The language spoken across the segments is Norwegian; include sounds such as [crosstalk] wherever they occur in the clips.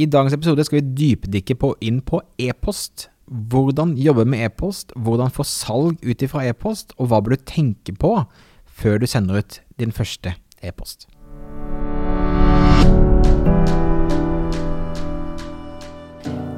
I dagens episode skal vi dypdykke på, inn på e-post. Hvordan jobbe med e-post, hvordan få salg ut ifra e-post, og hva bør du tenke på før du sender ut din første e-post.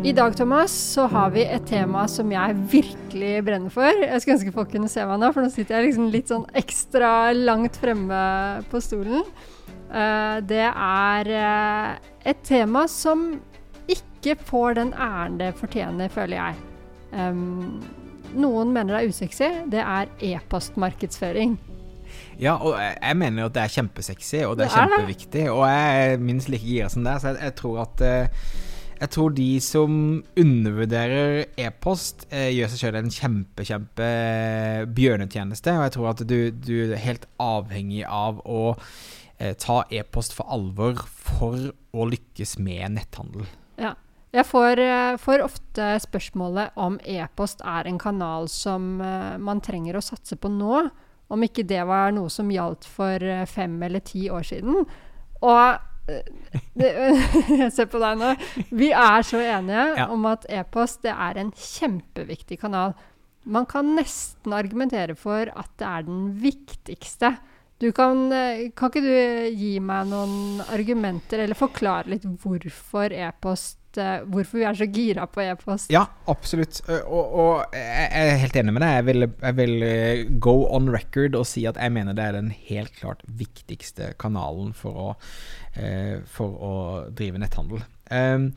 I dag Thomas, så har vi et tema som jeg virkelig brenner for. Jeg skulle ønske folk kunne se meg nå, for nå sitter jeg liksom litt sånn ekstra langt fremme på stolen. Uh, det er uh, et tema som ikke får den æren det fortjener, føler jeg. Noen mener det er usexy. Det er e-postmarkedsføring. Ja, og jeg mener jo at det er kjempesexy, og det er, det er kjempeviktig. Og jeg er minst like gira som deg, så jeg, jeg tror at uh, jeg tror de som undervurderer e-post, eh, gjør seg sjøl en kjempe, kjempe bjørnetjeneste. Og jeg tror at du, du er helt avhengig av å eh, ta e-post for alvor for å lykkes med netthandel. Ja. Jeg får, eh, får ofte spørsmålet om e-post er en kanal som uh, man trenger å satse på nå. Om ikke det var noe som gjaldt for fem eller ti år siden. Og jeg [laughs] ser på deg nå. Vi er så enige ja. om at e-post det er en kjempeviktig kanal. Man kan nesten argumentere for at det er den viktigste. Du kan, eh, kan ikke du gi meg noen argumenter, eller forklare litt hvorfor e-post hvorfor vi er så gira på e-post. Ja, absolutt. Og, og, jeg er helt enig med deg. Jeg vil, jeg vil, eh, go on record og si at jeg mener det er den helt klart viktigste kanalen for å, for å drive netthandel. Um,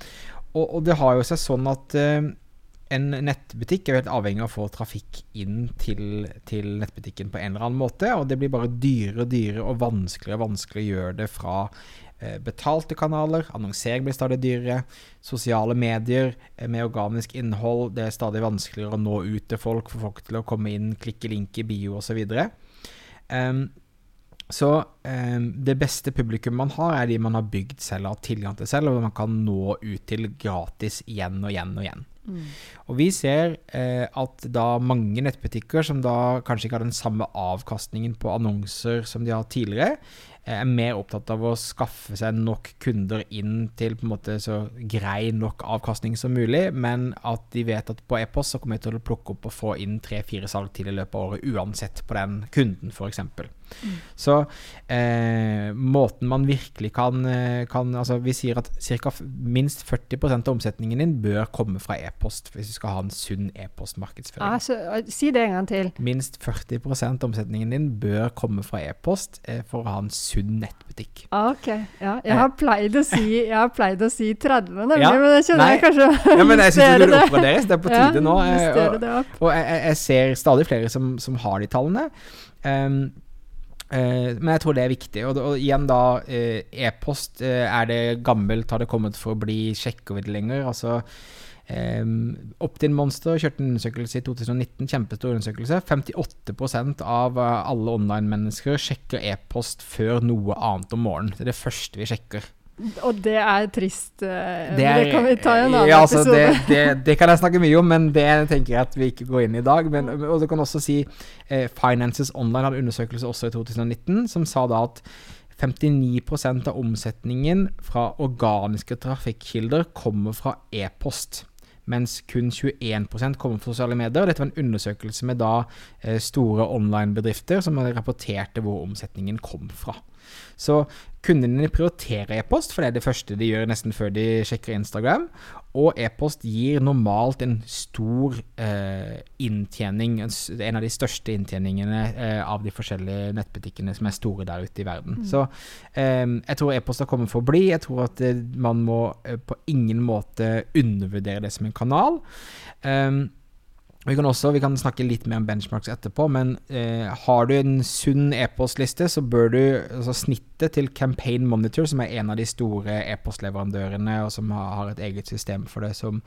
og, og, det har jo seg sånn at en nettbutikk er helt avhengig av å få trafikk inn til, til, nettbutikken på en eller annen måte, og det blir bare dyrere og dyrere og vanskeligere og vanskeligere å gjøre det fra Eh, betalte kanaler, annonsering blir stadig dyrere, sosiale medier eh, med organisk innhold, det er stadig vanskeligere å nå ut til folk, få folk til å komme inn, klikke link i bio osv. Så, um, så um, det beste publikum man har, er de man har bygd selv og har tilgang til selv, og man kan nå ut til gratis igjen og igjen og igjen. Mm. Og vi ser eh, at da mange nettbutikker som da kanskje ikke har den samme avkastningen på annonser som de har tidligere, er mer opptatt av å skaffe seg nok kunder inn til på en måte så grei nok avkastning som mulig, men at de vet at på e-post så kommer de til å plukke opp og få inn tre-fire salg til i løpet av året, uansett på den kunden, f.eks. Mm. Så eh, måten man virkelig kan, eh, kan, Altså, vi sier at cirka minst 40% av omsetningen din bør komme fra e-post, hvis du skal ha en sunn e-postmarkedsføring. Altså, si det en gang til. Minst 40 av omsetningen din bør komme fra e-post eh, for å ha en sunn nettbutikk. Ah, ok, ja. Jeg har pleid å si, pleid å si 30, nemlig, ja, men det kjenner jeg kanskje [laughs] Ja, men jeg syns det burde oppgraderes. Det er på tide ja, nå. Jeg, og, og jeg, jeg, ser stadig flere som, som har de tallene. Um, men jeg tror det er viktig. Og, og igjen, da uh, E-post, uh, er det gammelt? Har det kommet for å bli? Sjekker vi det lenger? Altså Um, Optin Monster kjørte en undersøkelse i 2019, kjempestor undersøkelse. 58 av eh, alle online-mennesker sjekker e-post før noe annet om morgenen. Det er det første vi sjekker. Og det er trist. Uh, det, er, det, kan vi ta i en annen ja, altså, episode. Det, det, [laughs] det, kan jeg snakke mye om, men det tenker jeg at vi ikke går inn i i dag. Men, og du kan også si eh, Finances Online hadde undersøkelse også i 2019 som sa da at 59% av omsetningen fra organiske trafikkilder kommer fra e-post mens kun 21% kommer fra sosiale medier. Dette var en undersøkelse med da eh, store online-bedrifter som rapporterte hvor omsetningen kom fra. Så kundene prioriterer e-post, for det er det første de gjør nesten før de sjekker Instagram. Og e-post gir normalt en stor eh, inntjening, en av de største inntjeningene eh, av de forskjellige nettbutikkene som er store der ute i verden. Mm. Så eh, jeg tror e-post har kommet for å bli. Jeg tror at eh, man må eh, på ingen måte undervurdere det som en kanal. Um, Vi kan også vi kan snakke litt mer om benchmarks etterpå, men eh, har du en sunn e-postliste, så bør du altså Snittet til Campaign Monitor, som er en av de store e-postleverandørene, og som har, et eget system for det, som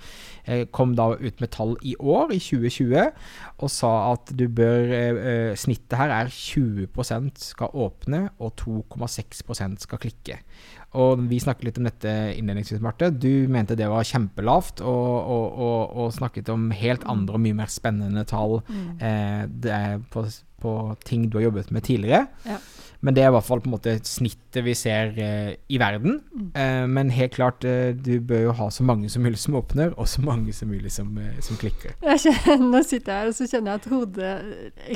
eh, kom da ut med tall i år, i 2020, og sa at du bør eh, eh Snittet her er 20% skal åpne, og 2,6% skal klikke. Og vi snakket litt om dette innledningsvis, Marte. Du mente det var kjempelavt, og, og, og, og snakket om helt andre og mye mer spennende tall mm. eh, på, på, ting du har jobbet med tidligere. Ja. Men det er i hvert fall på en måte snittet vi ser eh, i verden. Mm. Eh, men helt klart, eh, du bør jo ha så mange som mulig som åpner, og så mange som mulig som, eh, som klikker. Kjenner, nå sitter jeg her og så kjenner jeg at hodet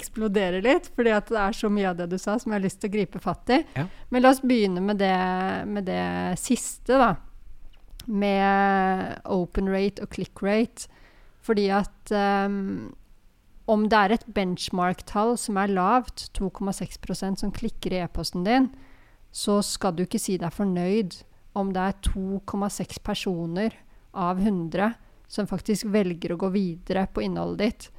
eksploderer litt, fordi at det er så mye av det du sa som jeg har lyst til å gripe fatt i. Ja. Men la oss begynne med det, med det siste, da. Med open rate og click rate. Fordi at um, om det er et benchmark-tall som er lavt, 2,6% som klikker i e-posten din, så skal du ikke si deg fornøyd om det er 2,6 personer av 100 som faktisk velger å gå videre på innholdet ditt.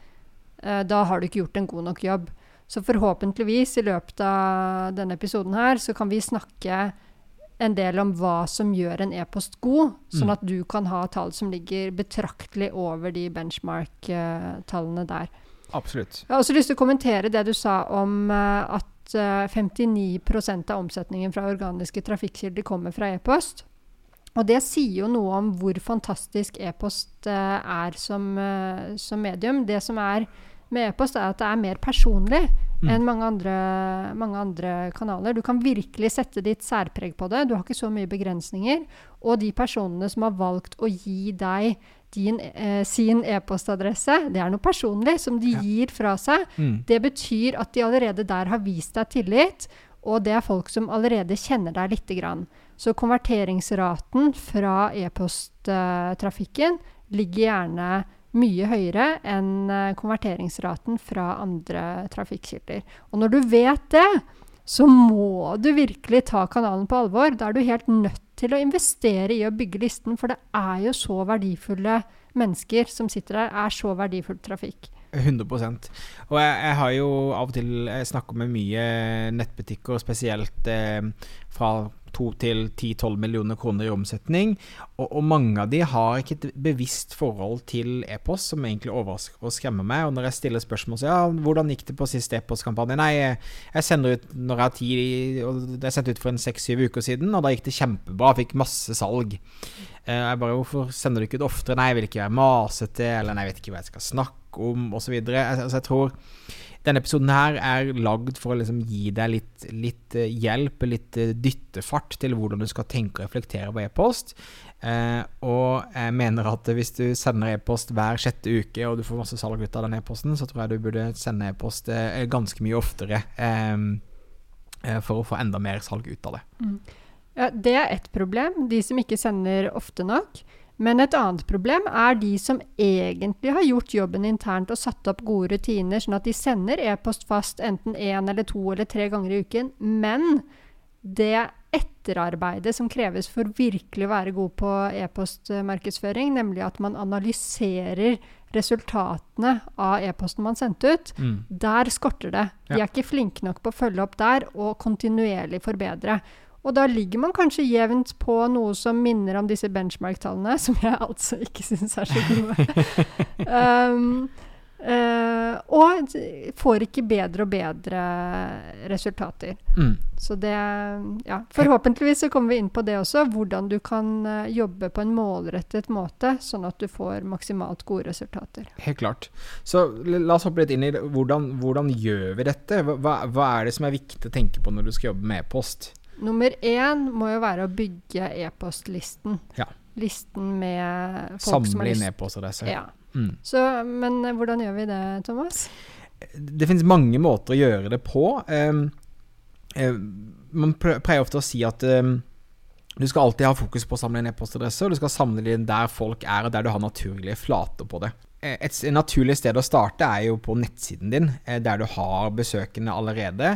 Eh, da har du ikke gjort en god nok jobb. Så forhåpentligvis i løpet av denne episoden her, så kan vi snakke en del om hva som gjør en e-post god, sånn mm. at du kan ha tall som ligger betraktelig over de benchmark-tallene der. Absolutt. Jeg har også lyst til å kommentere det du sa om uh, at uh, eh, 59% av omsetningen fra organiske trafikkilder kommer fra e-post. Og det sier jo noe om hvor fantastisk e-post uh, er som, som, medium. Det som er med e-post, er at det er mer personlig mm. enn mange andre, mange andre, kanaler. Du kan virkelig sette ditt særpreg på det. Du har ikke så mye begrensninger. Og de personene som har valgt å gi deg din, eh, sin e-postadresse. Det er noe personlig som de ja. gir fra seg. Mm. Det betyr at de allerede der har vist deg tillit, og det er folk som allerede kjenner deg lite grann. Så konverteringsraten fra e-posttrafikken ligger gjerne mye høyere enn eh, konverteringsraten fra andre trafikkilder. Og når du vet det, så må du virkelig ta kanalen på alvor. Da er du helt nødt til å investere i å bygge listen, for det er jo så verdifulle mennesker som sitter der, er så verdifull trafikk. 100 Og jeg, jeg, har jo av og til snakka med mye nettbutikker, spesielt eh, fra 2 til 10-12 millioner kroner i omsetning. Og, og, mange av de har ikke et bevisst forhold til e-post, som egentlig overrasker og skremmer meg. Og når jeg stiller spørsmål så ja, hvordan gikk det på siste e-postkampanje? Nei, jeg sender ut når jeg har tid, og det er sendt ut for en seks-syv uker siden, og da gikk det kjempebra. Fikk masse salg. Eh, jeg bare, Hvorfor sender du ikke det oftere? Nei, jeg vil ikke være masete, eller nei, jeg vet ikke hva jeg skal snakke om, osv. Altså, jeg tror denne episoden her er lagd for å liksom gi deg litt, litt uh, hjelp, litt uh, dyttefart til hvordan du skal tenke og reflektere på e-post. Eh, og jeg mener at hvis du sender e-post hver sjette uke, og du får masse salg ut av den e-posten, så tror jeg du burde sende e-post ganske mye oftere for å få enda mer salg ut av det. Mm. Ja, det er ett problem. De som ikke sender ofte nok. Men et annet problem er de som egentlig har gjort jobben internt og satt opp gode rutiner, sånn at de sender e-post fast enten én eller to eller tre ganger i uken. Men det etterarbeidet som kreves for virkelig å være god på e-postmarkedsføring, nemlig at man analyserer resultatene av e-posten man sendte ut, mm. der skorter det. De er ikke flinke nok på å følge opp der og kontinuerlig forbedre. Og da ligger man kanskje jevnt på noe som minner om disse benchmark-tallene, som jeg altså ikke syns er så gode. [laughs] um, uh, og får ikke bedre og bedre resultater. Mm. Så det Ja. Forhåpentligvis så kommer vi inn på det også, hvordan du kan uh, jobbe på en målrettet måte, sånn at du får maksimalt gode resultater. Helt klart. Så la oss hoppe litt inn i. Hvordan, hvordan gjør vi dette? Hva, hva er det som er viktig å tenke på når du skal jobbe med e-post? Nummer én må jo være å bygge e-postlisten. Ja. Listen med folk Samle som har lyst Samle inn e-postadresser. Ja. Mm. Så, men eh, hvordan gjør vi det, Thomas? Det finnes mange måter å gjøre det på. Um, um, man pleier ofte å si at um, du skal alltid ha fokus på å samle inn e-postadresser, og du skal samle dem der folk er, og der du har naturlige flater på det. Eh, et, naturlig sted å starte er jo på nettsiden din, der du har besøkende allerede.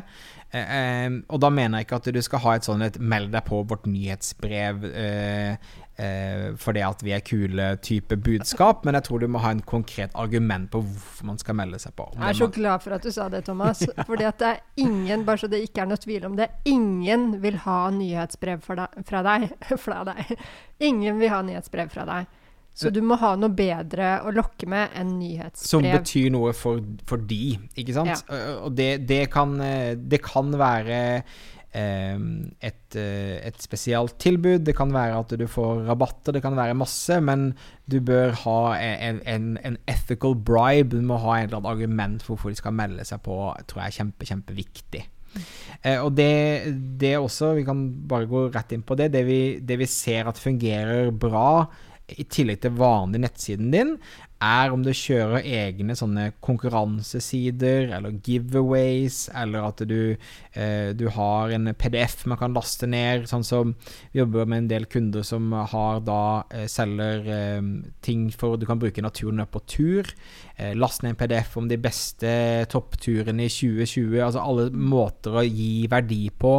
Eh, og da mener jeg ikke at du skal ha et sånn et 'meld deg på vårt nyhetsbrev' eh, eh, fordi at vi er kule type budskap, men jeg tror du må ha en konkret argument på hvorfor man skal melde seg på. Jeg er så glad for at du sa det, Thomas. [laughs] Fordi at det er ingen, bare så det ikke er noe tvil om det, ingen vil ha nyhetsbrev fra deg. [laughs] Fra deg. Ingen vil ha nyhetsbrev fra deg. Så du må ha noe bedre å lokke med enn nyhetsbrev. Som betyr noe for, for de, ikke sant? Ja. Og det, det, kan, det, kan, være eh, et, et spesielt tilbud, det kan være at du får rabatter, det kan være masse, men du bør ha en, en, en ethical bribe. Du må ha et eller annet argument for hvorfor de skal melde seg på, tror jeg er kjempe, kjempeviktig. Eh, og det, det også, vi kan bare gå rett inn på det, det vi, det vi ser at fungerer bra i tillegg til vanlig nettsiden din, er om du kjører egne sånne konkurransesider eller giveaways, eller at du, eh, du har en PDF man kan laste ned. Sånn som vi jobber med en del kunder som har da eh, selger eh, ting for du kan bruke naturen på tur. Eh, last ned en PDF om de beste toppturene i 2020. Altså alle måter å gi verdi på.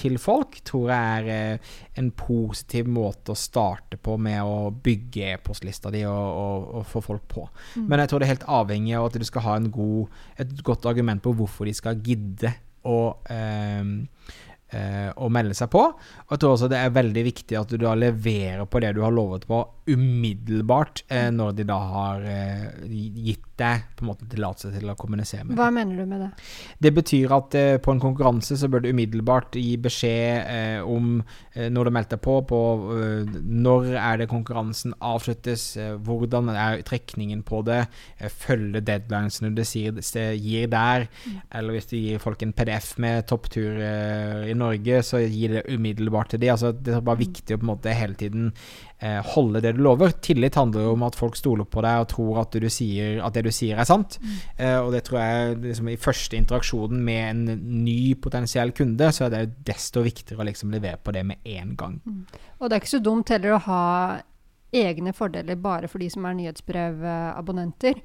Til folk, tror jeg er eh, en positiv måte å starte på med å bygge e-postlista di og, og, og, få folk på. Mm. Men jeg tror det er helt avhengig av at du skal ha god, et godt argument på hvorfor de skal gidde å eh, eh, å melde seg på. Og jeg tror også det er veldig viktig at du da leverer på det du har lovet på umiddelbart, eh, når de da har eh, gitt deg på en måte tillatelse til å kommunisere med Hva mener du med det? Det betyr at eh, på en konkurranse så bør du umiddelbart gi beskjed eh, om eh, når du melder deg på, på når er det konkurransen avsluttes, hvordan er trekningen på det, følge deadlinesene du sier, gir der, mm. eller hvis du gir folk en PDF med topptur i Norge, så gir det umiddelbart til de. Altså, det er bare mm. viktig å på en måte hele tiden eh, holde det du lover. Tillit handler jo om at folk stoler på deg og tror at, sier, at det du sier er sant. Mm. Eh, og det tror jeg liksom, i første interaksjonen med en ny potensiell kunde, så er det desto viktigere å liksom levere på det med en gang. Mm. Og det er ikke så dumt heller å ha egne fordeler bare for de som er nyhetsbrevabonnenter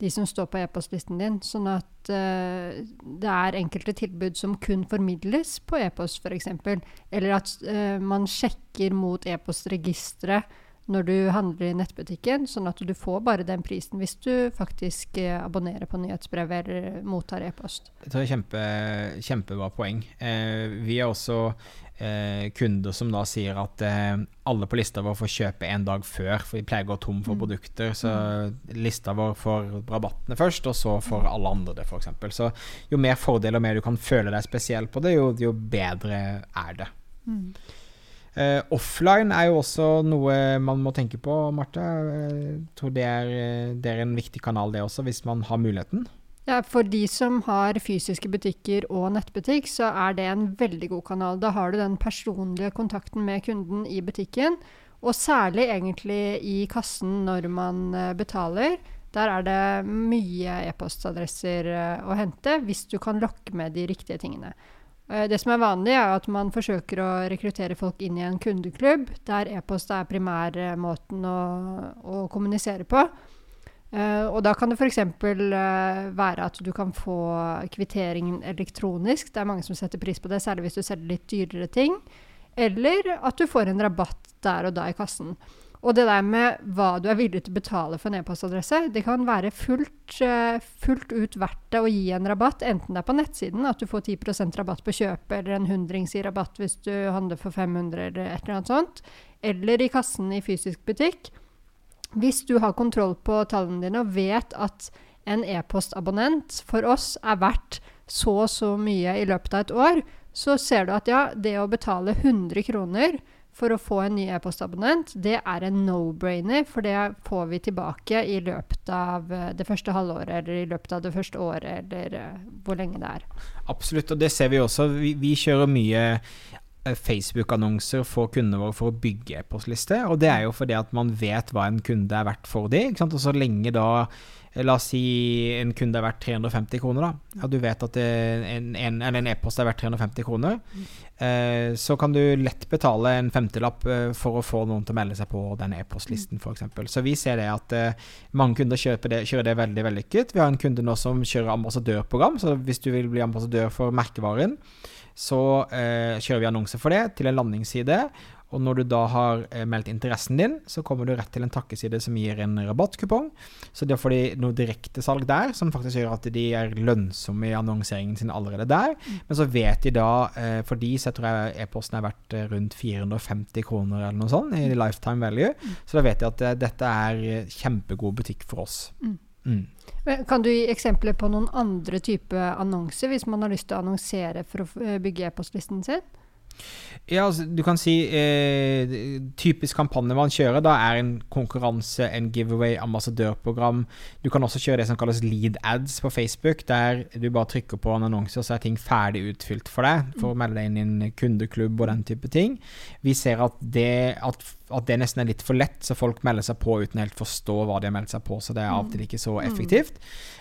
de som står på e-postlisten din. Sånn at uh, det er enkelte tilbud som kun formidles på e-post, f.eks. Eller at uh, man sjekker mot e-postregisteret når du handler i nettbutikken, sånn at du får bare den prisen hvis du faktisk uh, abonnerer på nyhetsbrev eller mottar e-post. Det er kjempe, kjempebra poeng. vi er også kunder som da sier at eh, alle på lista vår får kjøpe en dag før, for vi pleier å gå tom for mm. produkter. Så mm. lista vår får rabattene først, og så får alle andre det, f.eks. Så jo mer fordeler og mer du kan føle deg spesiell på det, jo, jo bedre er det. Mm. Uh, offline er jo også noe man må tenke på, Marte. Jeg tror det er, det er en viktig kanal, det også, hvis man har muligheten. Ja, For de som har fysiske butikker og nettbutikk, så er det en veldig god kanal. Da har du den personlige kontakten med kunden i butikken. Og særlig egentlig i kassen når man eh, betaler. Der er det mye e-postadresser eh, å hente hvis du kan lokke med de riktige tingene. Eh, det som er vanlig, er at man forsøker å rekruttere folk inn i en kundeklubb, der e-post er primærmåten å, å kommunisere på. Uh, og da kan det f.eks. Uh, eh, være at du kan få kvitteringen elektronisk. Det er mange som setter pris på det, særlig hvis du selger litt dyrere ting. Eller at du får en rabatt der og da i kassen. Og det der med hva du er villig til å betale for en e-postadresse, det kan være fullt, uh, fullt, ut verdt det å gi en rabatt, enten det er på nettsiden, at du får 10% rabatt på kjøpet, eller en hundrings i rabatt hvis du handler for 500 eller et eller annet sånt, eller i kassen i fysisk butikk. Hvis du har kontroll på tallene dine og vet at en e-postabonnent for oss er verdt så og så mye i løpet av et år, så ser du at ja, det å betale 100 kroner for å få en ny e-postabonnent, det er en no-brainer, for det får vi tilbake i løpet av eh, det første halvåret, eller i løpet av det første året, eller uh, hvor lenge det er. Absolutt, og det ser vi også. Vi, vi kjører mye eh, Facebook-annonser for kundene våre for å bygge e-postliste. Og det er jo fordi at man vet hva en kunde er verdt for dem. Og så lenge da eh, La oss si en kunde er verdt 350 kroner, da. Ja, du vet at en, e-post e er verdt 350 kroner. Eh, så kan du lett betale en femtelapp eh, for å få noen til å melde seg på den e-postlisten, f.eks. Så vi ser det at eh, mange kunder kjører det, kjører det veldig vellykket. Vi har en kunde nå som kjører ambassadørprogram, så hvis du vil bli ambassadør for merkevaren, så eh, kjører vi annonser for det til en landingsside. Og når du da har eh, meldt interessen din, så kommer du rett til en takkeside som gir en rabattkupong. Så da får de noe direktesalg der, som faktisk gjør at de er lønnsomme i annonseringen sin allerede der. Mm. Men så vet de da, eh, for de så jeg tror jeg e-posten er verdt eh, rundt 450 kroner eller noe sånt i mm. lifetime value. Mm. Så da vet de at dette er kjempegod butikk for oss. Mm. Kan du gi eksempler på noen andre type annonser, hvis man har lyst til å annonsere for å bygge e-postlisten sin? Ja, altså, du kan si eh, Typisk kampanje man kjører, da er en konkurranse, en giveaway, ambassadørprogram. Du kan også kjøre det som kalles lead ads på Facebook, der du bare trykker på en annonse, og så er ting ferdig utfylt for deg, for å melde deg inn i en kundeklubb og den type ting. Vi ser at det, at, at det nesten er litt for lett, så folk melder seg på uten helt forstå hva de har meldt seg på, så det er av og til ikke så effektivt.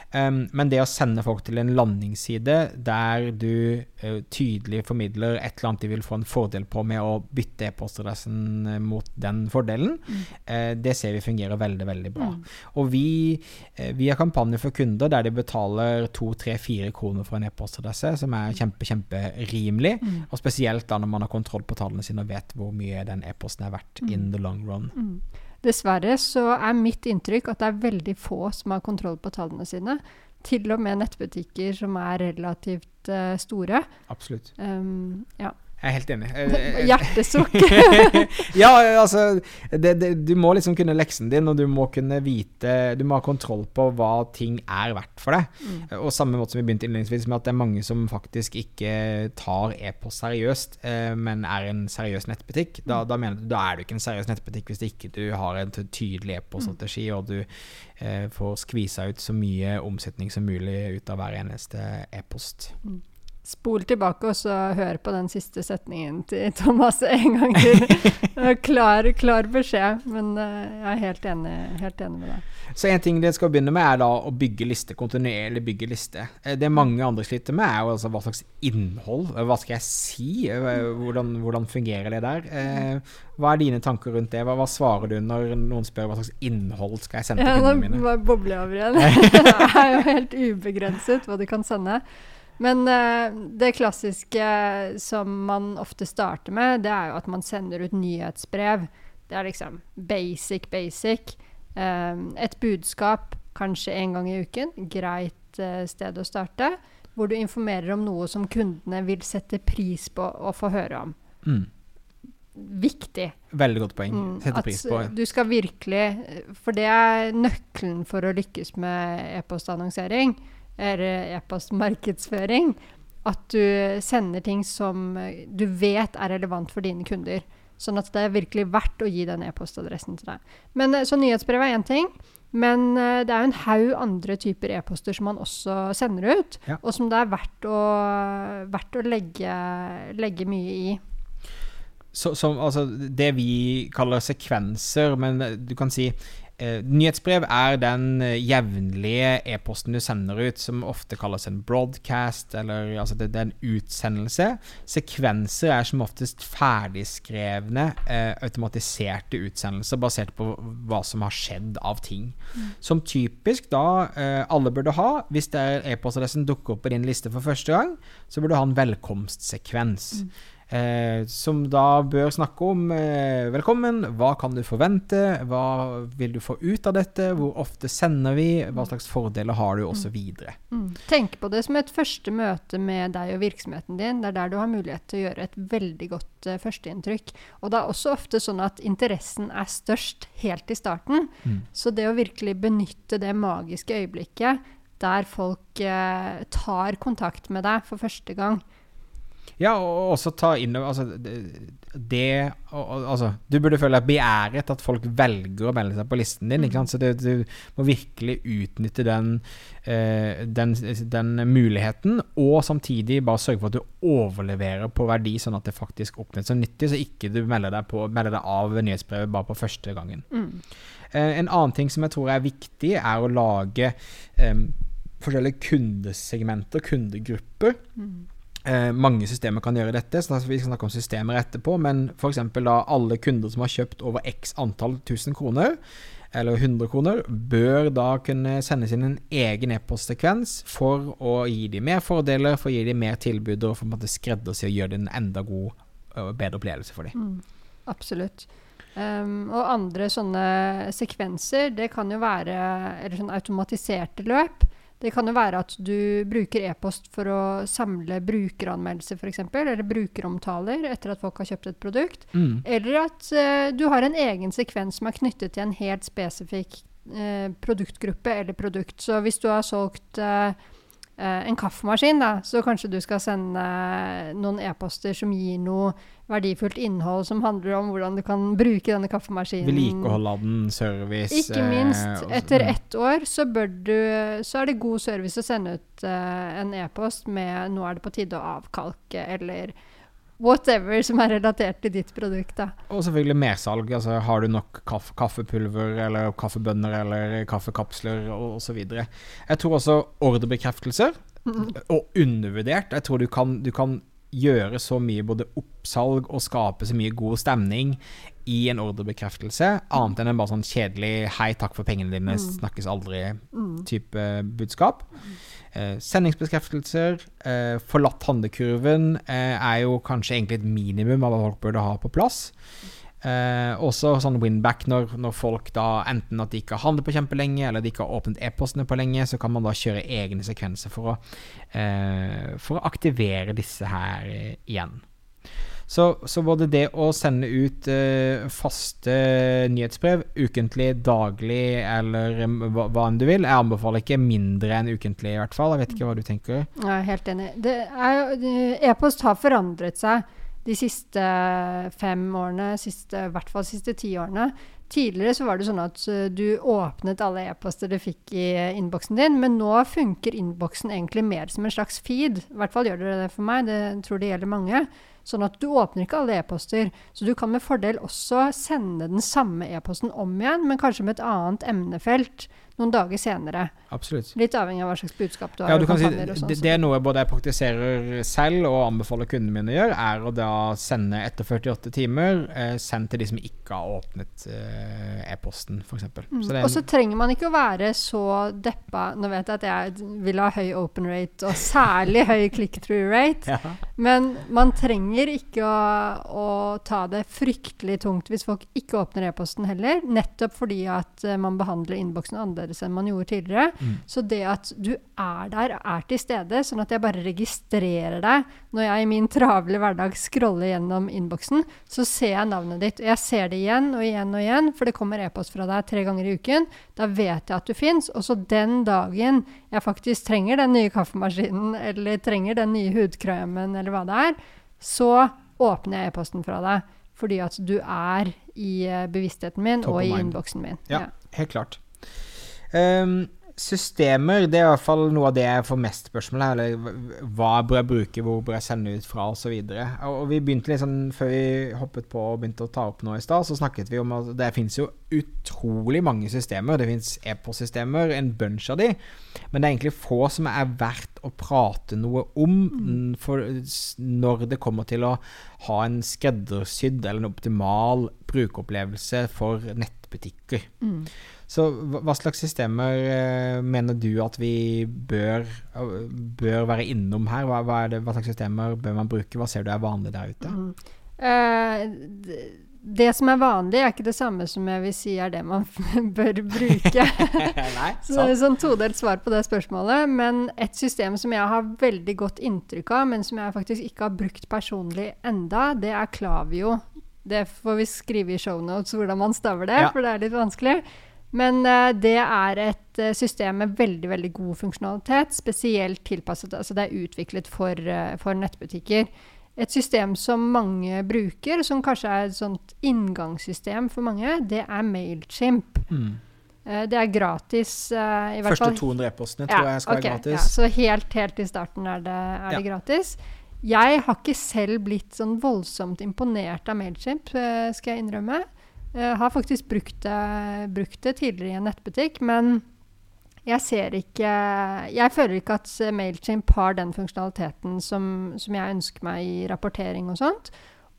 Um, men det å sende folk til en landingsside der du uh, tydelig formidler et eller annet de vil få en fordel på med å bytte e-postadressen uh, mot den fordelen, mm. uh, det ser vi fungerer veldig, veldig bra. Mm. Og vi, vi har kampanjer for kunder der de betaler to, tre, fire kroner for en e-postadresse, som er kjempe, kjemperimelig. Mm. Og spesielt da når man har kontroll på tallene sine og vet hvor mye den e-posten er verdt mm. in the long run. Dessverre så er mitt inntrykk at det er veldig få som har kontroll på tallene sine. Til og med nettbutikker som er relativt uh, store. Absolutt. Um, ja. Jeg er helt enig. [laughs] Hjertesukk. [laughs] ja, altså det, det, Du må liksom kunne leksen din, og du må kunne vite Du må ha kontroll på hva ting er verdt for deg. Mm. Og samme måte som vi begynte innledningsvis med at det er mange som faktisk ikke tar e-post seriøst, eh, men er en seriøs nettbutikk. Da, mm. da, mener du, da er du ikke en seriøs nettbutikk hvis ikke du har en tydelig e-poststrategi, mm. og du eh, får skvisa ut så mye omsetning som mulig ut av hver eneste e-post. Mm. Spol tilbake og så hør på den siste setningen til [laughs] Thomas en gang til. klar, klar beskjed, men uh, jeg er helt enig, helt enig med deg. Så en ting dere skal begynne med, er da å bygge liste, kontinuerlig bygge liste. Eh, det mange andre sliter med, er jo altså hva slags innhold, hva skal jeg si, hvordan, hvordan fungerer det der? Eh, hva er dine tanker rundt det? Hva, hva, svarer du når noen spør hva slags innhold skal jeg sende til kundene mine? Nå bobler jeg over igjen. [laughs] det er jo helt ubegrenset hva du kan sende. Men uh, det klassiske som man ofte starter med, det er jo at man sender ut nyhetsbrev. Det er liksom basic, basic. Um, et budskap kanskje en gang i uken. Greit uh, sted å starte. Hvor du informerer om noe som kundene vil sette pris på å få høre om. Mm. Viktig. Veldig godt poeng. Mm, sette pris på. Du skal virkelig For det er nøkkelen for å lykkes med e-postannonsering e-postmarkedsføring. At du sender ting som du vet er relevant for dine kunder. Sånn at det er virkelig verdt å gi den e-postadressen til deg. Men, eh, så nyhetsbrev er én ting. Men det er jo en haug andre typer e-poster som man også sender ut, ja. og som det er verdt å, verdt å legge, legge, mye i. Så, så, altså, det vi kaller sekvenser, men du kan si Eh, nyhetsbrev er den eh, jevnlige e-posten du sender ut, som ofte kalles en broadcast, eller altså det, det er en utsendelse. Sekvenser er som oftest ferdigskrevne, eh, automatiserte utsendelser basert på hva som har skjedd av ting. Mm. Som typisk da eh, alle burde ha, hvis det er e-postadressen dukker opp på din liste for første gang, så burde du ha en velkomstsekvens. Mm. Eh, som da bør snakke om eh, velkommen, hva kan du forvente, hva vil du få ut av dette, hvor ofte sender vi, hva slags fordeler har du, osv. Mm. mm. Tenk på det som et første møte med deg og virksomheten din. Det er der du har mulighet til å gjøre et veldig godt uh, førsteinntrykk. Og det er også ofte sånn at interessen er størst helt i starten. Mm. Så det å virkelig benytte det magiske øyeblikket der folk eh, tar kontakt med deg for første gang, Ja, og også ta inn altså, det altså, Du burde føle deg begjæret at folk velger å melde seg på listen din. Ikke sant? Så det, du må virkelig utnytte den, eh, den, den, muligheten, og samtidig bare sørge for at du overleverer på verdi, sånn at det faktisk oppnås som nyttig, så ikke du melder deg, på, melder deg av nyhetsbrevet bare på første gangen. Mm. Eh, en annen ting som jeg tror er viktig, er å lage um, forskjellige kundesegmenter, kundegrupper. Mm. Eh, mange systemer kan gjøre dette, så vi skal snakke om systemer etterpå. Men f.eks. da alle kunder som har kjøpt over x antall 1000 kroner, eller 100 kroner, bør da kunne sendes inn en egen e-postsekvens for å gi dem mer fordeler, for å gi dem mer tilbud og for å skreddersy og gjøre det en enda god og bedre opplevelse for dem. Mm, absolutt. Um, og andre sånne sekvenser, det kan jo være eller sånn automatiserte løp. Det kan jo være at du bruker e-post for å samle brukeranmeldelser f.eks., eller brukeromtaler etter at folk har kjøpt et produkt. Mm. Eller at uh, du har en egen sekvens som er knyttet til en helt spesifikk uh, produktgruppe eller produkt. Så hvis du har solgt uh, en kaffemaskin, da, så kanskje du skal sende noen e-poster som gir noe verdifullt innhold som handler om hvordan du kan bruke denne kaffemaskinen. Vedlikeholde den, service Ikke minst. Eh, etter ett år så, du, så, er det god service å sende ut eh, en e-post med 'nå er det på tide å avkalke', eller whatever som er relatert til ditt produkt. Da. Og selvfølgelig mersalg. Altså, har du nok kaffe, kaffepulver eller kaffebønner eller kaffekapsler osv. Jeg tror også ordrebekreftelser, mm. og undervurdert. Jeg tror du kan, du kan gjøre så mye både oppsalg og skape så mye god stemning i en ordrebekreftelse, annet enn en bare sånn kjedelig 'hei, takk for pengene dine, mm. snakkes aldri'-type mm. budskap. Eh, sendingsbekreftelser, eh, forlatt handlekurven, eh, er jo kanskje egentlig et minimum av hva folk burde ha på plass. Eh, også sånn winback når, når, folk da enten at de ikke har handlet på kjempelenge, eller de ikke har åpnet e-postene på lenge, så kan man da kjøre egne sekvenser for å, eh, for å aktivere disse her eh, igjen. Så, så, både det å sende ut uh, faste nyhetsbrev ukentlig, daglig eller um, hva, hva, enn du vil Jeg anbefaler ikke mindre enn ukentlig, i hvert fall. Jeg vet ikke hva du tenker? Jeg er helt enig. E-post har forandret seg de siste fem årene, siste, i hvert fall de siste ti årene. Tidligere så var det sånn at uh, du åpnet alle e-poster du fikk i uh, innboksen din, men nå funker innboksen egentlig mer som en slags feed. I hvert fall gjør det det for meg, det tror det gjelder mange. Sånn at du åpner ikke alle e-poster. Så du kan med fordel også sende den samme e-posten om igjen, men kanskje med et annet emnefelt noen dager senere. Absolutt. Litt avhengig av hva slags budskap du har. Ja, du si, det, det, er noe både jeg praktiserer selv og anbefaler kundene mine å gjøre, er å da sende etter 48 timer, eh, send til de som ikke har åpnet eh, e-posten, f.eks. Mm. Og så trenger man ikke å være så deppa Nå vet jeg at jeg vil ha høy open rate, og særlig høy click-through rate, ja. men man trenger ikke å, å, ta det fryktelig tungt hvis folk ikke åpner e-posten heller, nettopp fordi at uh, man behandler innboksen annerledes annerledes enn man gjorde tidligere. Mm. Så det at du er der, er til stede, sånn at jeg bare registrerer deg når jeg i min travle hverdag scroller gjennom innboksen, så ser jeg navnet ditt. Og jeg ser det igjen og igjen og igjen, for det kommer e-post fra deg tre ganger i uken. Da vet jeg at du fins. Og så den dagen jeg faktisk trenger den nye kaffemaskinen, eller trenger den nye hudkremen, eller hva det er, så åpner jeg e-posten fra deg. Fordi at du er i eh, bevisstheten min og i innboksen min. Ja, ja, helt klart. Um, systemer, det er i hvert fall noe av det jeg får mest spørsmål om. Eller hva bør jeg bruke, hvor bør jeg sende ut fra, osv. Og, så og vi begynte litt sånn, Før vi hoppet på og begynte å ta opp noe i stad, så snakket vi om at det finnes jo utrolig mange systemer. Det finnes e-postsystemer, en bunch av de. Men det er egentlig få som er verdt å prate noe om mm. for når det kommer til å ha en skreddersydd eller en optimal brukeropplevelse for nettbutikker. Mm. Så hva slags systemer eh, mener du at vi bør, bør være innom her? Hva, hva, det, hva, slags systemer bør man bruke? Hva ser du er vanlig der ute? Mm. Uh, det som er vanlig, er ikke det samme som jeg vil si er det man [laughs] bør bruke. [laughs] Nei, så det er sånn todelt svar på det spørsmålet. Men et system som jeg har veldig godt inntrykk av, men som jeg faktisk ikke har brukt personlig enda, det er Klavio. Det får vi skrive i shownotes hvordan man staver det, ja. for det er litt vanskelig. Men uh, det er et uh, system med veldig veldig god funksjonalitet, spesielt tilpasset Altså det er utviklet for, uh, for nettbutikker. et system som mange bruker, som kanskje er et sånt inngangssystem for mange, det er Mailchimp. Mm. Uh, det er gratis. eh, i hvert Første fall. 200 e-postene tror jeg skal okay, være gratis. Ja, så helt, helt i starten er det, er det gratis. Jeg har ikke selv blitt sånn voldsomt imponert av Mailchimp, eh, skal jeg innrømme. Jeg har faktisk brukt det, brukt det tidligere i en nettbutikk, men jeg ser ikke Jeg føler ikke at Mailchimp har den funksjonaliteten som, som jeg ønsker meg i rapportering og sånt.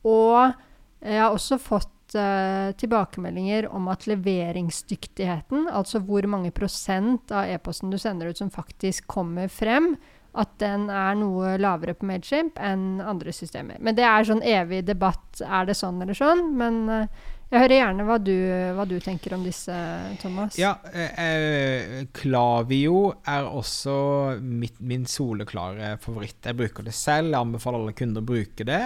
Og jeg har også fått uh, tilbakemeldinger om at leveringsdyktigheten, altså hvor mange prosent av e-posten du sender ut som faktisk kommer frem, at den er noe lavere på Mailchimp enn andre systemer. Men det er sånn evig debatt. Er det sånn eller sånn? Men eh, jeg hører gjerne hva du, hva du tenker om disse, Thomas. Ja, eh, eh, Klavio er også mitt, min soleklare favoritt. Jeg bruker det selv, jeg anbefaler alle kunder å bruke det.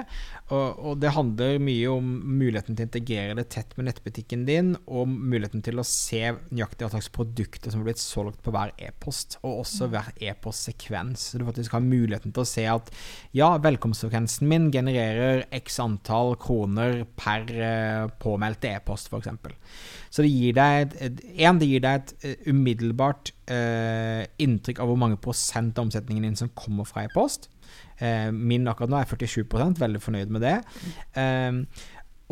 Og, og, det handler mye om muligheten til å integrere det tett med nettbutikken din, og muligheten til å se nøyaktig hva slags produkter som har blitt solgt på hver e-post, og også hver e-postsekvens. Så du faktisk har muligheten til å se at ja, velkomstfrekvensen min genererer x antall kroner per uh, påmeldte e-post, f.eks. Så det gir deg et, en, det gir deg et uh, umiddelbart uh, inntrykk av hvor mange prosent av omsetningen din som kommer fra e-post. Uh, min akkurat nå er 47 veldig fornøyd med det. Um,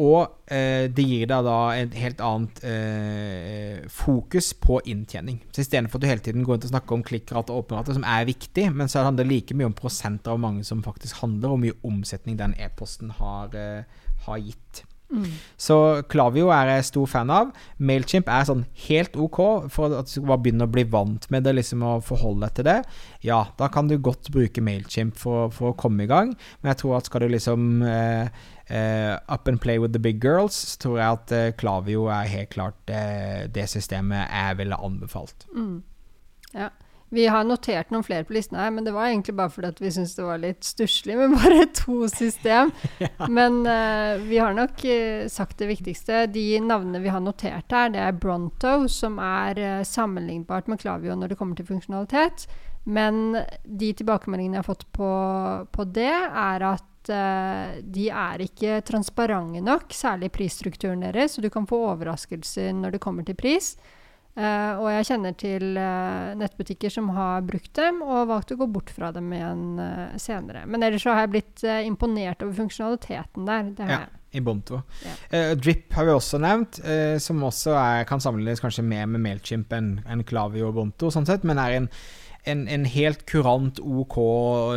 og eh, det gir deg da et helt annet eh, fokus på inntjening. Så Istedenfor at du hele tiden går inn og snakker om klikkrate og åpenrate, som er viktig, men så handler det like mye om prosenter av mange som faktisk handler, og mye omsetning den e-posten har, eh, har gitt. Mm. Så Klavio er jeg stor fan av. Mailchimp er sånn helt ok for at du skal bare begynne å bli vant med det, liksom å forholde deg til det. Ja, da kan du godt bruke Mailchimp for, for å komme i gang, men jeg tror at skal du liksom eh, Uh, up and play with the big girls, så tror jeg at uh, Klavio er helt klart uh, det systemet jeg ville anbefalt. Mm. Ja. Vi har notert noen flere på listen her, men det var egentlig bare fordi vi syntes det var litt stusslig med bare [laughs] to system. [laughs] ja. Men uh, vi har nok uh, sagt det viktigste. De navnene vi har notert her, det er Bronto, som er uh, sammenlignbart med Klavio når det kommer til funksjonalitet. Men de tilbakemeldingene jeg har fått på, på det, er at de er ikke transparente nok, særlig prisstrukturen deres, så du kan få overraskelser når det kommer til pris. Uh, og jeg kjenner til uh, nettbutikker som har brukt dem og valgt å gå bort fra dem igjen uh, senere. Men ellers så har jeg blitt imponert over funksjonaliteten der. ja, i Bonto. Ja. Drip har vi også nevnt, som også er, kan sammenlignes kanskje mer med Mailchimp enn en Klavio og Bonto, sånn sett, men er en en, en, helt kurant OK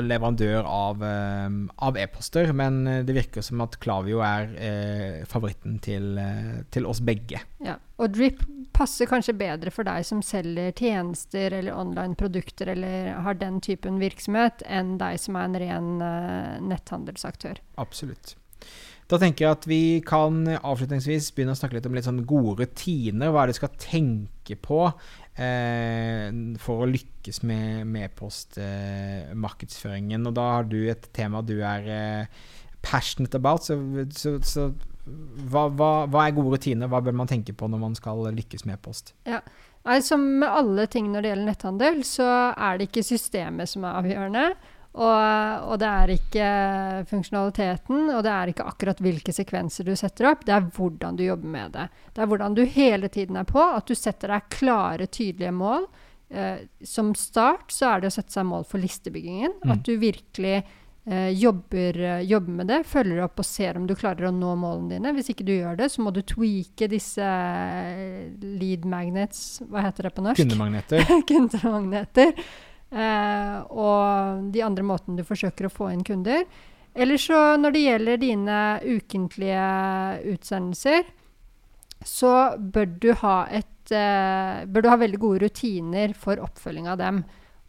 leverandør av, uh, av e-poster, men det virker som at Klavio er eh, favoritten til, uh, til, oss begge. Ja, og Drip passer kanskje bedre for deg som selger tjenester eller online produkter eller har den typen virksomhet, enn deg som er en ren netthandelsaktør. Absolutt. Da tenker jeg at vi kan avslutningsvis begynne å snakke litt om litt sånn gode rutiner. Hva er det du skal tenke på eh, for å lykkes med med postmarkedsføringen. Eh, og da har du et tema du er eh, passionate about. Så, så, så hva, hva, hva, er gode rutiner? Hva bør man tenke på når man skal lykkes med e-post? Ja. Nei, som med alle ting når det gjelder netthandel, så er det ikke systemet som er avgjørende. Og, og, det er ikke funksjonaliteten, og det er ikke akkurat hvilke sekvenser du setter opp. Det er hvordan du jobber med det. Det er hvordan du hele tiden er på. At du setter deg klare, tydelige mål. Eh, som start så er det å sette seg mål for listebyggingen. Mm. At du virkelig eh, jobber, jobber, med det. Følger opp og ser om du klarer å nå målene dine. Hvis ikke du gjør det, så må du tweake disse eh, lead magnets Hva heter det på norsk? Kundemagneter. [laughs] Kundemagneter. Eh, og de andre måtene du forsøker å få inn kunder. Eller så når det gjelder dine ukentlige utsendelser, så bør du ha et eh, bør du ha veldig gode rutiner for oppfølging av dem.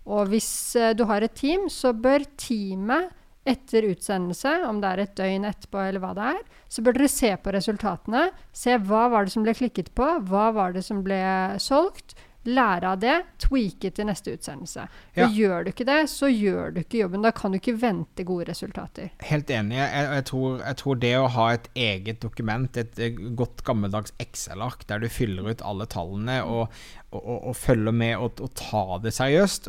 Og hvis eh, du har et team, så bør teamet etter utsendelse, om det er et døgn etterpå eller hva det er, så bør dere se på resultatene. Se hva var det som ble klikket på, hva var det som ble solgt, Lære av det, tweake til neste utsendelse. For ja. Gjør du ikke det, så gjør du ikke jobben. Da kan du ikke vente gode resultater. Helt enig. Jeg, jeg, tror, jeg tror, det å ha et eget dokument, et godt gammeldags Excel-ark der du fyller ut alle tallene og, og, og, og følger med og, og tar det seriøst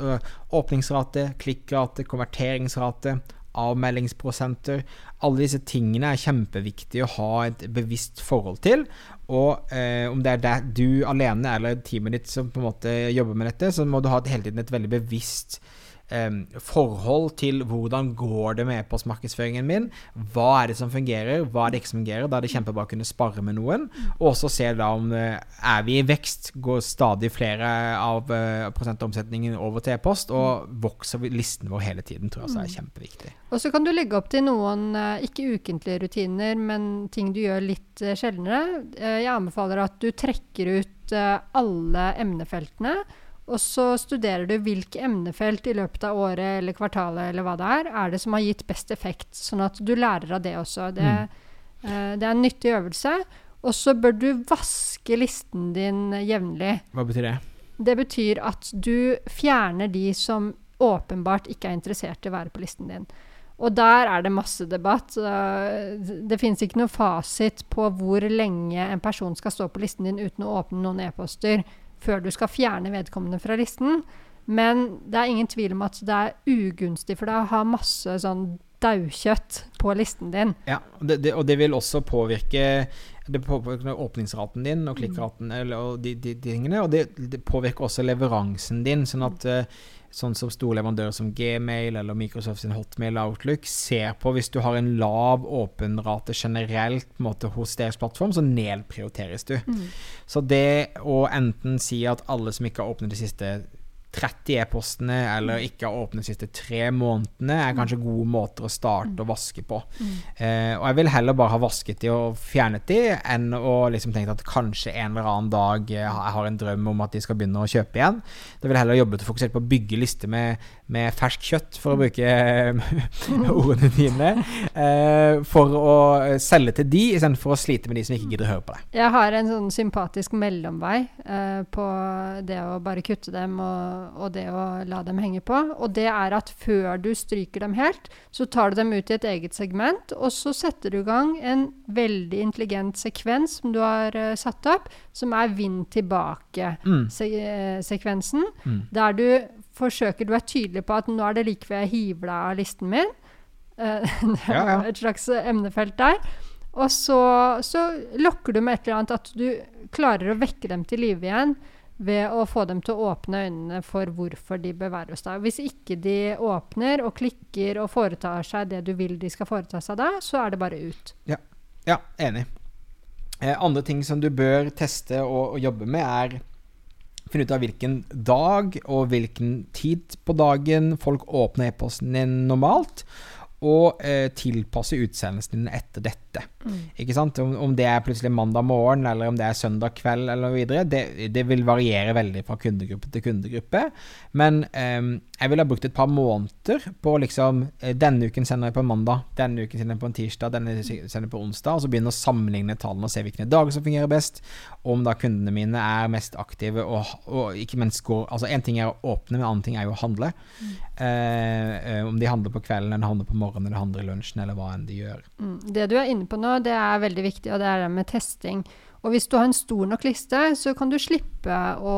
Åpningsrate, klikkrate, konverteringsrate avmeldingsprosenter. Alle disse tingene er kjempeviktige å ha et bevisst forhold til. Og eh, om det er der du alene eller teamet ditt som på en måte jobber med dette, så må du ha hele tiden et veldig bevisst forhold til hvordan går det med e-postmarkedsføringen min. Hva er det som fungerer, hva er det ikke som fungerer? Da er det kjempebra å kunne spare med noen. Og også se da om er vi i vekst, går stadig flere av uh, prosentomsetningen over til e-post, og vokser listen vår hele tiden, tror jeg også er kjempeviktig. Og så kan du legge opp til noen ikke ukentlige rutiner, men ting du gjør litt sjeldnere. Jeg anbefaler at du trekker ut alle emnefeltene og så studerer du hvilke emnefelt i løpet av året eller kvartalet eller hva det er, er det som har gitt best effekt. Sånn at du lærer av det også. Det, mm. uh, det er en nyttig øvelse. Og så bør du vaske listen din jevnlig. Hva betyr det? Det betyr at du fjerner de som åpenbart ikke er interessert i å være på listen din. Og der er det masse debatt. Det finnes ikke noe fasit på hvor lenge en person skal stå på listen din uten å åpne noen e-poster før du skal fjerne vedkommende fra listen. Men det er ingen tvil om at det er ugunstig for deg å ha masse sånn daukjøtt på listen din. Ja, det, det, og det vil også påvirke det påvirker åpningsraten din og klikkraten eller, og de, de, de, tingene. Og det, det, påvirker også leveransen din. Sånn at uh, sånn som store leverandører som Gmail eller Microsoft sin Hotmail Outlook ser på hvis du har en lav åpenrate generelt måte, hos deres plattform, så nedprioriteres du. Mm. Så det å enten si at alle som ikke har åpnet de siste 30 e-postene eller ikke har åpnet de siste tre månedene, er kanskje gode måter å starte å vaske på. Mm. Eh, og jeg vil heller bare ha vasket de og fjernet de, enn å liksom tenke at kanskje en eller annen dag jeg har en drøm om at de skal begynne å kjøpe igjen. Da vil jeg heller jobbe til fokusert på å bygge lister med, med ferskt kjøtt, for å bruke [laughs] ordene dine, eh, for å selge til de, istedenfor å slite med de som ikke gidder å høre på deg. Jeg har en sånn sympatisk mellomvei eh, på det å bare kutte dem og og det å la dem henge på. Og det er at før du stryker dem helt, så tar du dem ut i et eget segment, og så setter du i gang en veldig intelligent sekvens som du har uh, satt opp, som er vind tilbake-sekvensen. Mm. mm. Der du forsøker Du er tydelig på at nå er det like ved jeg hiver deg av listen min. [laughs] Uh, ja, ja. Et slags emnefelt der. Og så, så lokker du med et eller annet at du klarer å vekke dem til live igjen ved å få dem til å åpne øynene for hvorfor de bør være hos deg. Hvis ikke de åpner og klikker og foretar seg det du vil de skal foreta seg da, så er det bare ut. Ja, ja enig. Eh, andre ting som du bør teste og, og jobbe med, er finne ut av hvilken dag og hvilken tid på dagen folk åpner e-posten din normalt og eh, tilpasse utsendelsen din etter dette. Mm. Ikke sant? Om, om, det er plutselig mandag morgen, eller om det er søndag kveld, eller videre, det, det vil variere veldig fra kundegruppe til kundegruppe. Men um, jeg ville ha brukt et par måneder på liksom eh, Denne uken sender jeg på mandag, denne uken sender jeg på en tirsdag, denne sender jeg på onsdag, og så begynne å sammenligne tallene og se hvilke dager som fungerer best, om da kundene mine er mest aktive, og, og ikke minst går Altså, én ting er å åpne, men en annen ting er jo å handle. Mm. Eh, om de handler på kvelden eller handler på morgenen eller handler i lunsjen, eller hva enn de gjør. Mm. Det du er inne på nå, det er veldig viktig, og det er det med testing. Og hvis du har en stor nok liste, så kan du slippe å,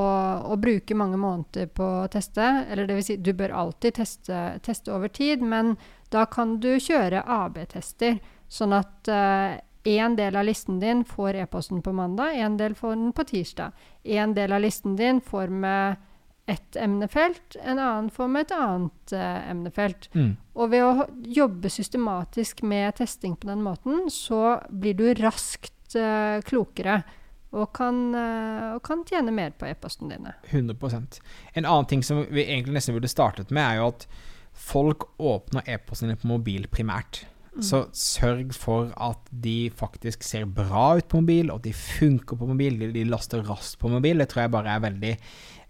å bruke mange måneder på å teste. Eller det vil si, du bør alltid teste, teste over tid, men da kan du kjøre AB-tester. Sånn at én uh, del av listen din får e-posten på mandag, én del får den på tirsdag. En del av listen din får med ett emnefelt, en annen får med et annet uh, emnefelt. Mm. Og ved å jobbe systematisk med testing på den måten, så blir du raskt uh, klokere. Og kan, uh, og kan, tjene mer på e-postene dine. 100% En annen ting som vi egentlig nesten burde startet med, er jo at folk åpner e-postene på mobil primært. Mm. Så sørg for at de faktisk ser bra ut på mobil, og at de funker på mobil. De laster raskt på mobil. Det tror jeg bare er veldig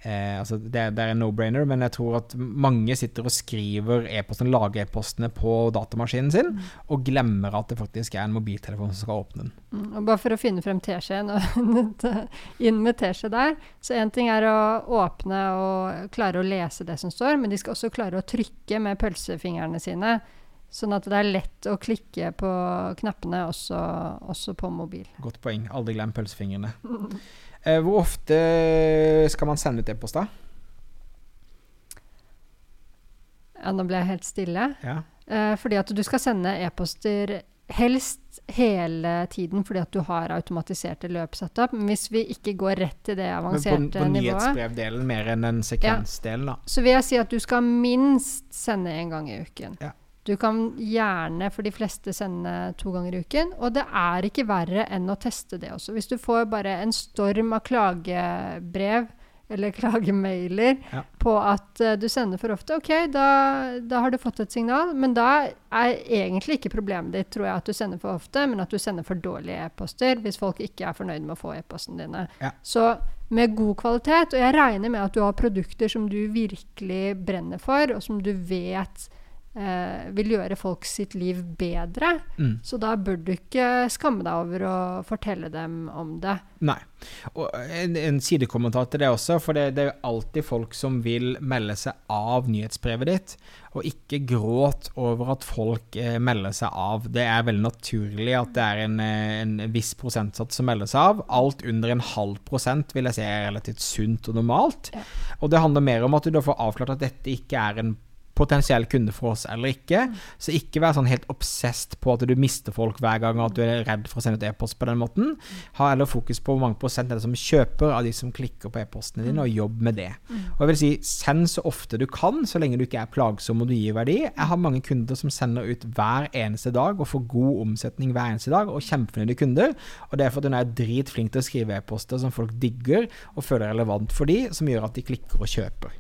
Eh, altså det, det, er en no-brainer, men jeg tror at mange sitter og skriver e-posten, lager e-postene på datamaskinen sin, mm. og glemmer at det faktisk er en mobiltelefon som skal åpne den. Mm, og bare for å finne frem teskjeen og [laughs] inn med teskje der. Så én ting er å åpne og klare å lese det som står, men de skal også klare å trykke med pølsefingrene sine. Sånn at det er lett å klikke på knappene også, også på mobil. Godt poeng. Aldri glem pølsefingrene. [laughs] Eh, hvor ofte skal man sende ut e-post, da? Ja, nå ble jeg helt stille. Ja. Eh, fordi at du skal sende e-poster helst hele tiden fordi at du har automatiserte løpsetup. Men hvis vi ikke går rett til det avanserte avanserte på, på nyhetsbrevdelen mer enn en sekvensdelen, da. så vil jeg si at du skal minst sende én gang i uken. Ja. Du kan gjerne for de fleste sende to ganger i uken. Og det er ikke verre enn å teste det også. Hvis du får bare en storm av klagebrev eller [laughs] klagemailer Ja. på at uh, du sender for ofte, OK, da, da har du fått et signal. Men da er egentlig ikke problemet ditt tror jeg, at du sender for ofte, men at du sender for dårlige e-poster hvis folk ikke er fornøyd med å få e-postene dine. Ja. Så med god kvalitet, og jeg regner med at du har produkter som du virkelig brenner for, og som du vet eh, vil gjøre folk sitt liv bedre, Mm. så da bør du ikke skamme deg over å fortelle dem om det. Nei. Og en, en sidekommentar til det også, for det, det er jo alltid folk som vil melde seg av nyhetsbrevet ditt, og ikke gråt over at folk eh, melder seg av. Det er veldig naturlig at det er en, eh, en viss prosentsats som melder seg av. Alt under en halv prosent vil jeg si er relativt sunt og normalt. Ja. Og det handler mer om at du da får avklart at dette ikke er en potensiell kunde for oss eller ikke. Så ikke vær sånn helt obsessed på at du mister folk hver gang, og at du er redd for å sende ut e-post på den måten. Ha heller fokus på hvor mange prosent er det som kjøper av de som klikker på e-postene dine, og jobb med det. Og jeg vil si, send så ofte du kan, så lenge du ikke er plagsom og du gir verdi. Jeg har mange kunder som sender ut hver eneste dag, og får god omsetning hver eneste dag, og kjempefornøyde kunder. Og det er fordi hun er dritflink til å skrive e-poster som folk digger, og føler er relevant for de, som gjør at de klikker og kjøper.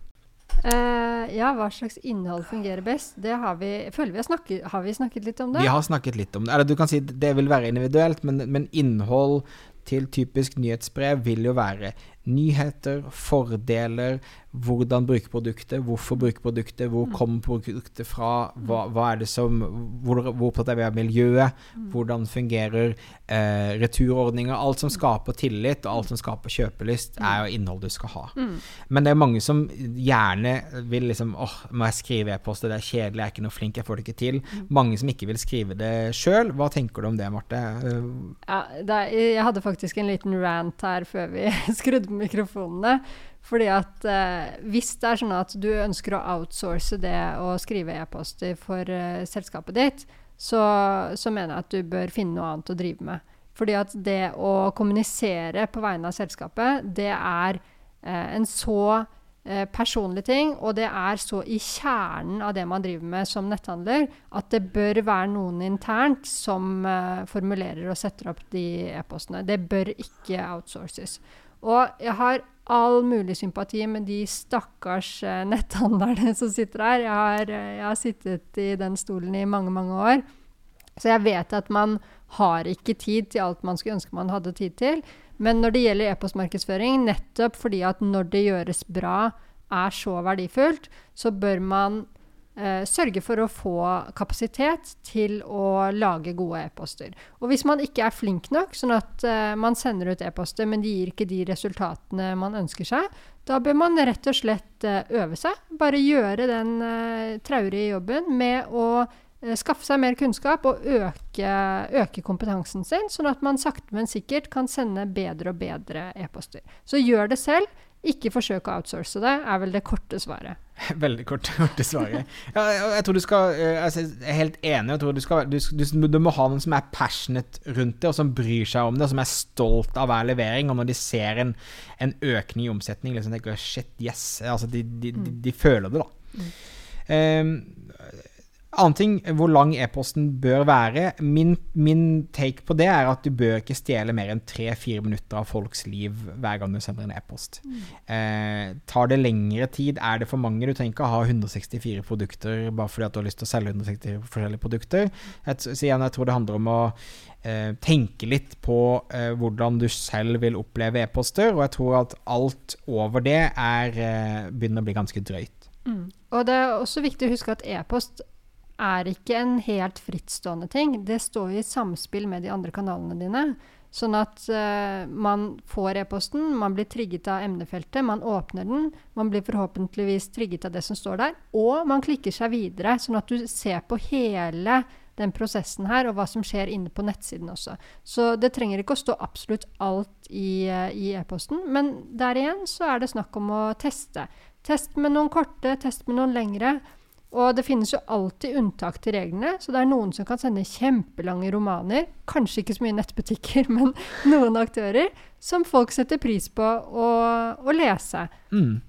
Eh, ja, hva slags innhold fungerer best? Det har vi føler vi har snakket, har vi snakket litt om det? Vi har snakket litt om det. Eller du kan si det vil være individuelt, men, men innhold til typisk nyhetsbrev vil jo være nyheter, fordeler, hvordan bruke produktet, hvorfor bruke produktet, hvor kommer produktet fra, hva, hva er det som Hvor, hvor opptatt er vi av miljøet, hvordan fungerer eh, returordninger Alt som skaper tillit, og alt som skaper kjøpelyst, er jo innhold du skal ha. Men det er mange som gjerne vil liksom åh, må jeg skrive e-post, det er kjedelig, jeg er ikke noe flink, jeg får det ikke til. Mange som ikke vil skrive det sjøl. Hva tenker du om det, Marte? Ja, det er, jeg hadde faktisk en liten rant her før vi [laughs] skrudde på mikrofonene. Fordi at eh, hvis det er sånn at du ønsker å outsource det å skrive e-poster for eh, selskapet ditt, så, så mener jeg at du bør finne noe annet å drive med. Fordi at det å kommunisere på vegne av selskapet, det er eh, en så eh, personlig ting, og det er så i kjernen av det man driver med som netthandler, at det bør være noen internt som eh, formulerer og setter opp de e-postene. Det bør ikke outsources. Og jeg har all mulig sympati med de stakkars eh, [laughs] netthandlerne som sitter her. Jeg har, eh, jeg har sittet i den stolen i mange, mange år. Så jeg vet at man har ikke tid til alt man skulle ønske man hadde tid til. Men når det gjelder e-postmarkedsføring, nettopp fordi at når det gjøres bra, er så verdifullt, så bør man sørge for å få kapasitet til å lage gode e-poster. Og hvis man ikke er flink nok, sånn at eh, man sender ut e-poster, men de gir ikke de resultatene man ønsker seg, da bør man rett og slett eh, øve seg. Bare gjøre den eh, traurige jobben med å eh, skaffe seg mer kunnskap og øke, øke kompetansen sin, sånn at man sakte, men sikkert kan sende bedre og bedre e-poster. Så gjør det selv. Ikke forsøk å outsource det, er vel det korte svaret. [laughs] Veldig kort, korte svaret. Ja, jeg, tror du skal eh, altså, Jeg er helt enig. Jeg tror du, skal, du, du, du må ha noen som er passionate rundt det, og som bryr seg om det, og som er stolt av hver levering. Og når de ser en, en økning i omsetning, liksom tenker shit, yes. Altså, de, de, de, de føler det, da. Um, annen ting, hvor lang e-posten bør være. Min, min take på det er at du bør ikke stjele mer enn tre-fire minutter av folks liv hver gang du sender en e-post. Eh, tar det lengre tid, er det for mange. Du trenger ikke å ha 164 produkter bare fordi at du har lyst til å selge 164 forskjellige produkter. Jeg, så igjen, jeg tror det handler om å eh, tenke litt på eh, hvordan du selv vil oppleve e-poster, og jeg tror at alt over det er, eh, begynner å bli ganske drøyt. Og det er også viktig å huske at e-post er ikke en helt frittstående ting. Det står i samspill med de andre kanalene dine. Sånn at uh, man får e-posten, man blir trigget av emnefeltet, man åpner den, man blir forhåpentligvis trigget av det som står der, og man klikker seg videre, sånn at du ser på hele den prosessen her, og hva som skjer inne på nettsiden også. Så det trenger ikke å stå absolutt alt i, uh, i e-posten, men der igjen så er det snakk om å teste. Test med noen korte, test med noen lengre. Og det finnes jo alltid unntak til reglene, så det er noen som kan sende kjempelange romaner, kanskje ikke så mye nettbutikker, [laughs] men noen aktører, som folk setter pris på å, å lese. Mm.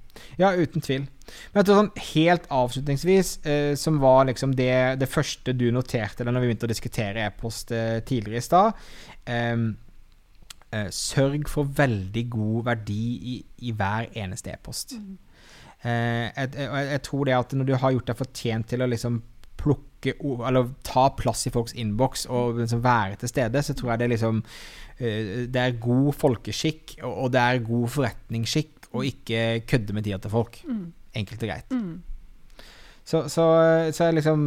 Ja, uten tvil. Men jeg tror sånn helt avslutningsvis, eh, som var liksom det, det, første du noterte da vi begynte å diskutere e-post eh, tidligere i stad eh, Sørg for veldig god verdi i, i hver eneste e-post. Mm. Eh, jeg, jeg, jeg, tror det at når du har gjort deg fortjent til å liksom plukke Eller ta plass i folks innboks og liksom være til stede, så tror jeg det er liksom eh, Det er god folkeskikk, og det er god forretningsskikk å ikke kødde med tida til folk. Mm. Enkelt og greit. Mm. Så, så, så liksom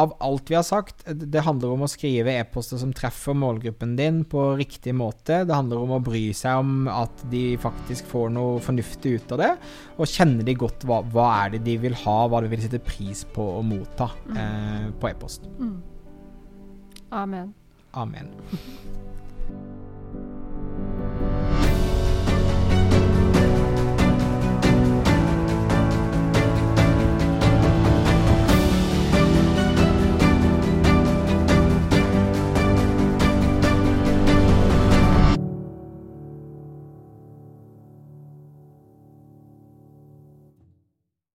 Av alt vi har sagt, det handler om å skrive e-poster som treffer målgruppen din på riktig måte. Det handler om å bry seg om at de faktisk får noe fornuftig ut av det. Og kjenner de godt hva, hva er det de vil ha, hva de vil sette pris på å motta mm. eh, på e-post. Mm. Amen. Amen. [laughs]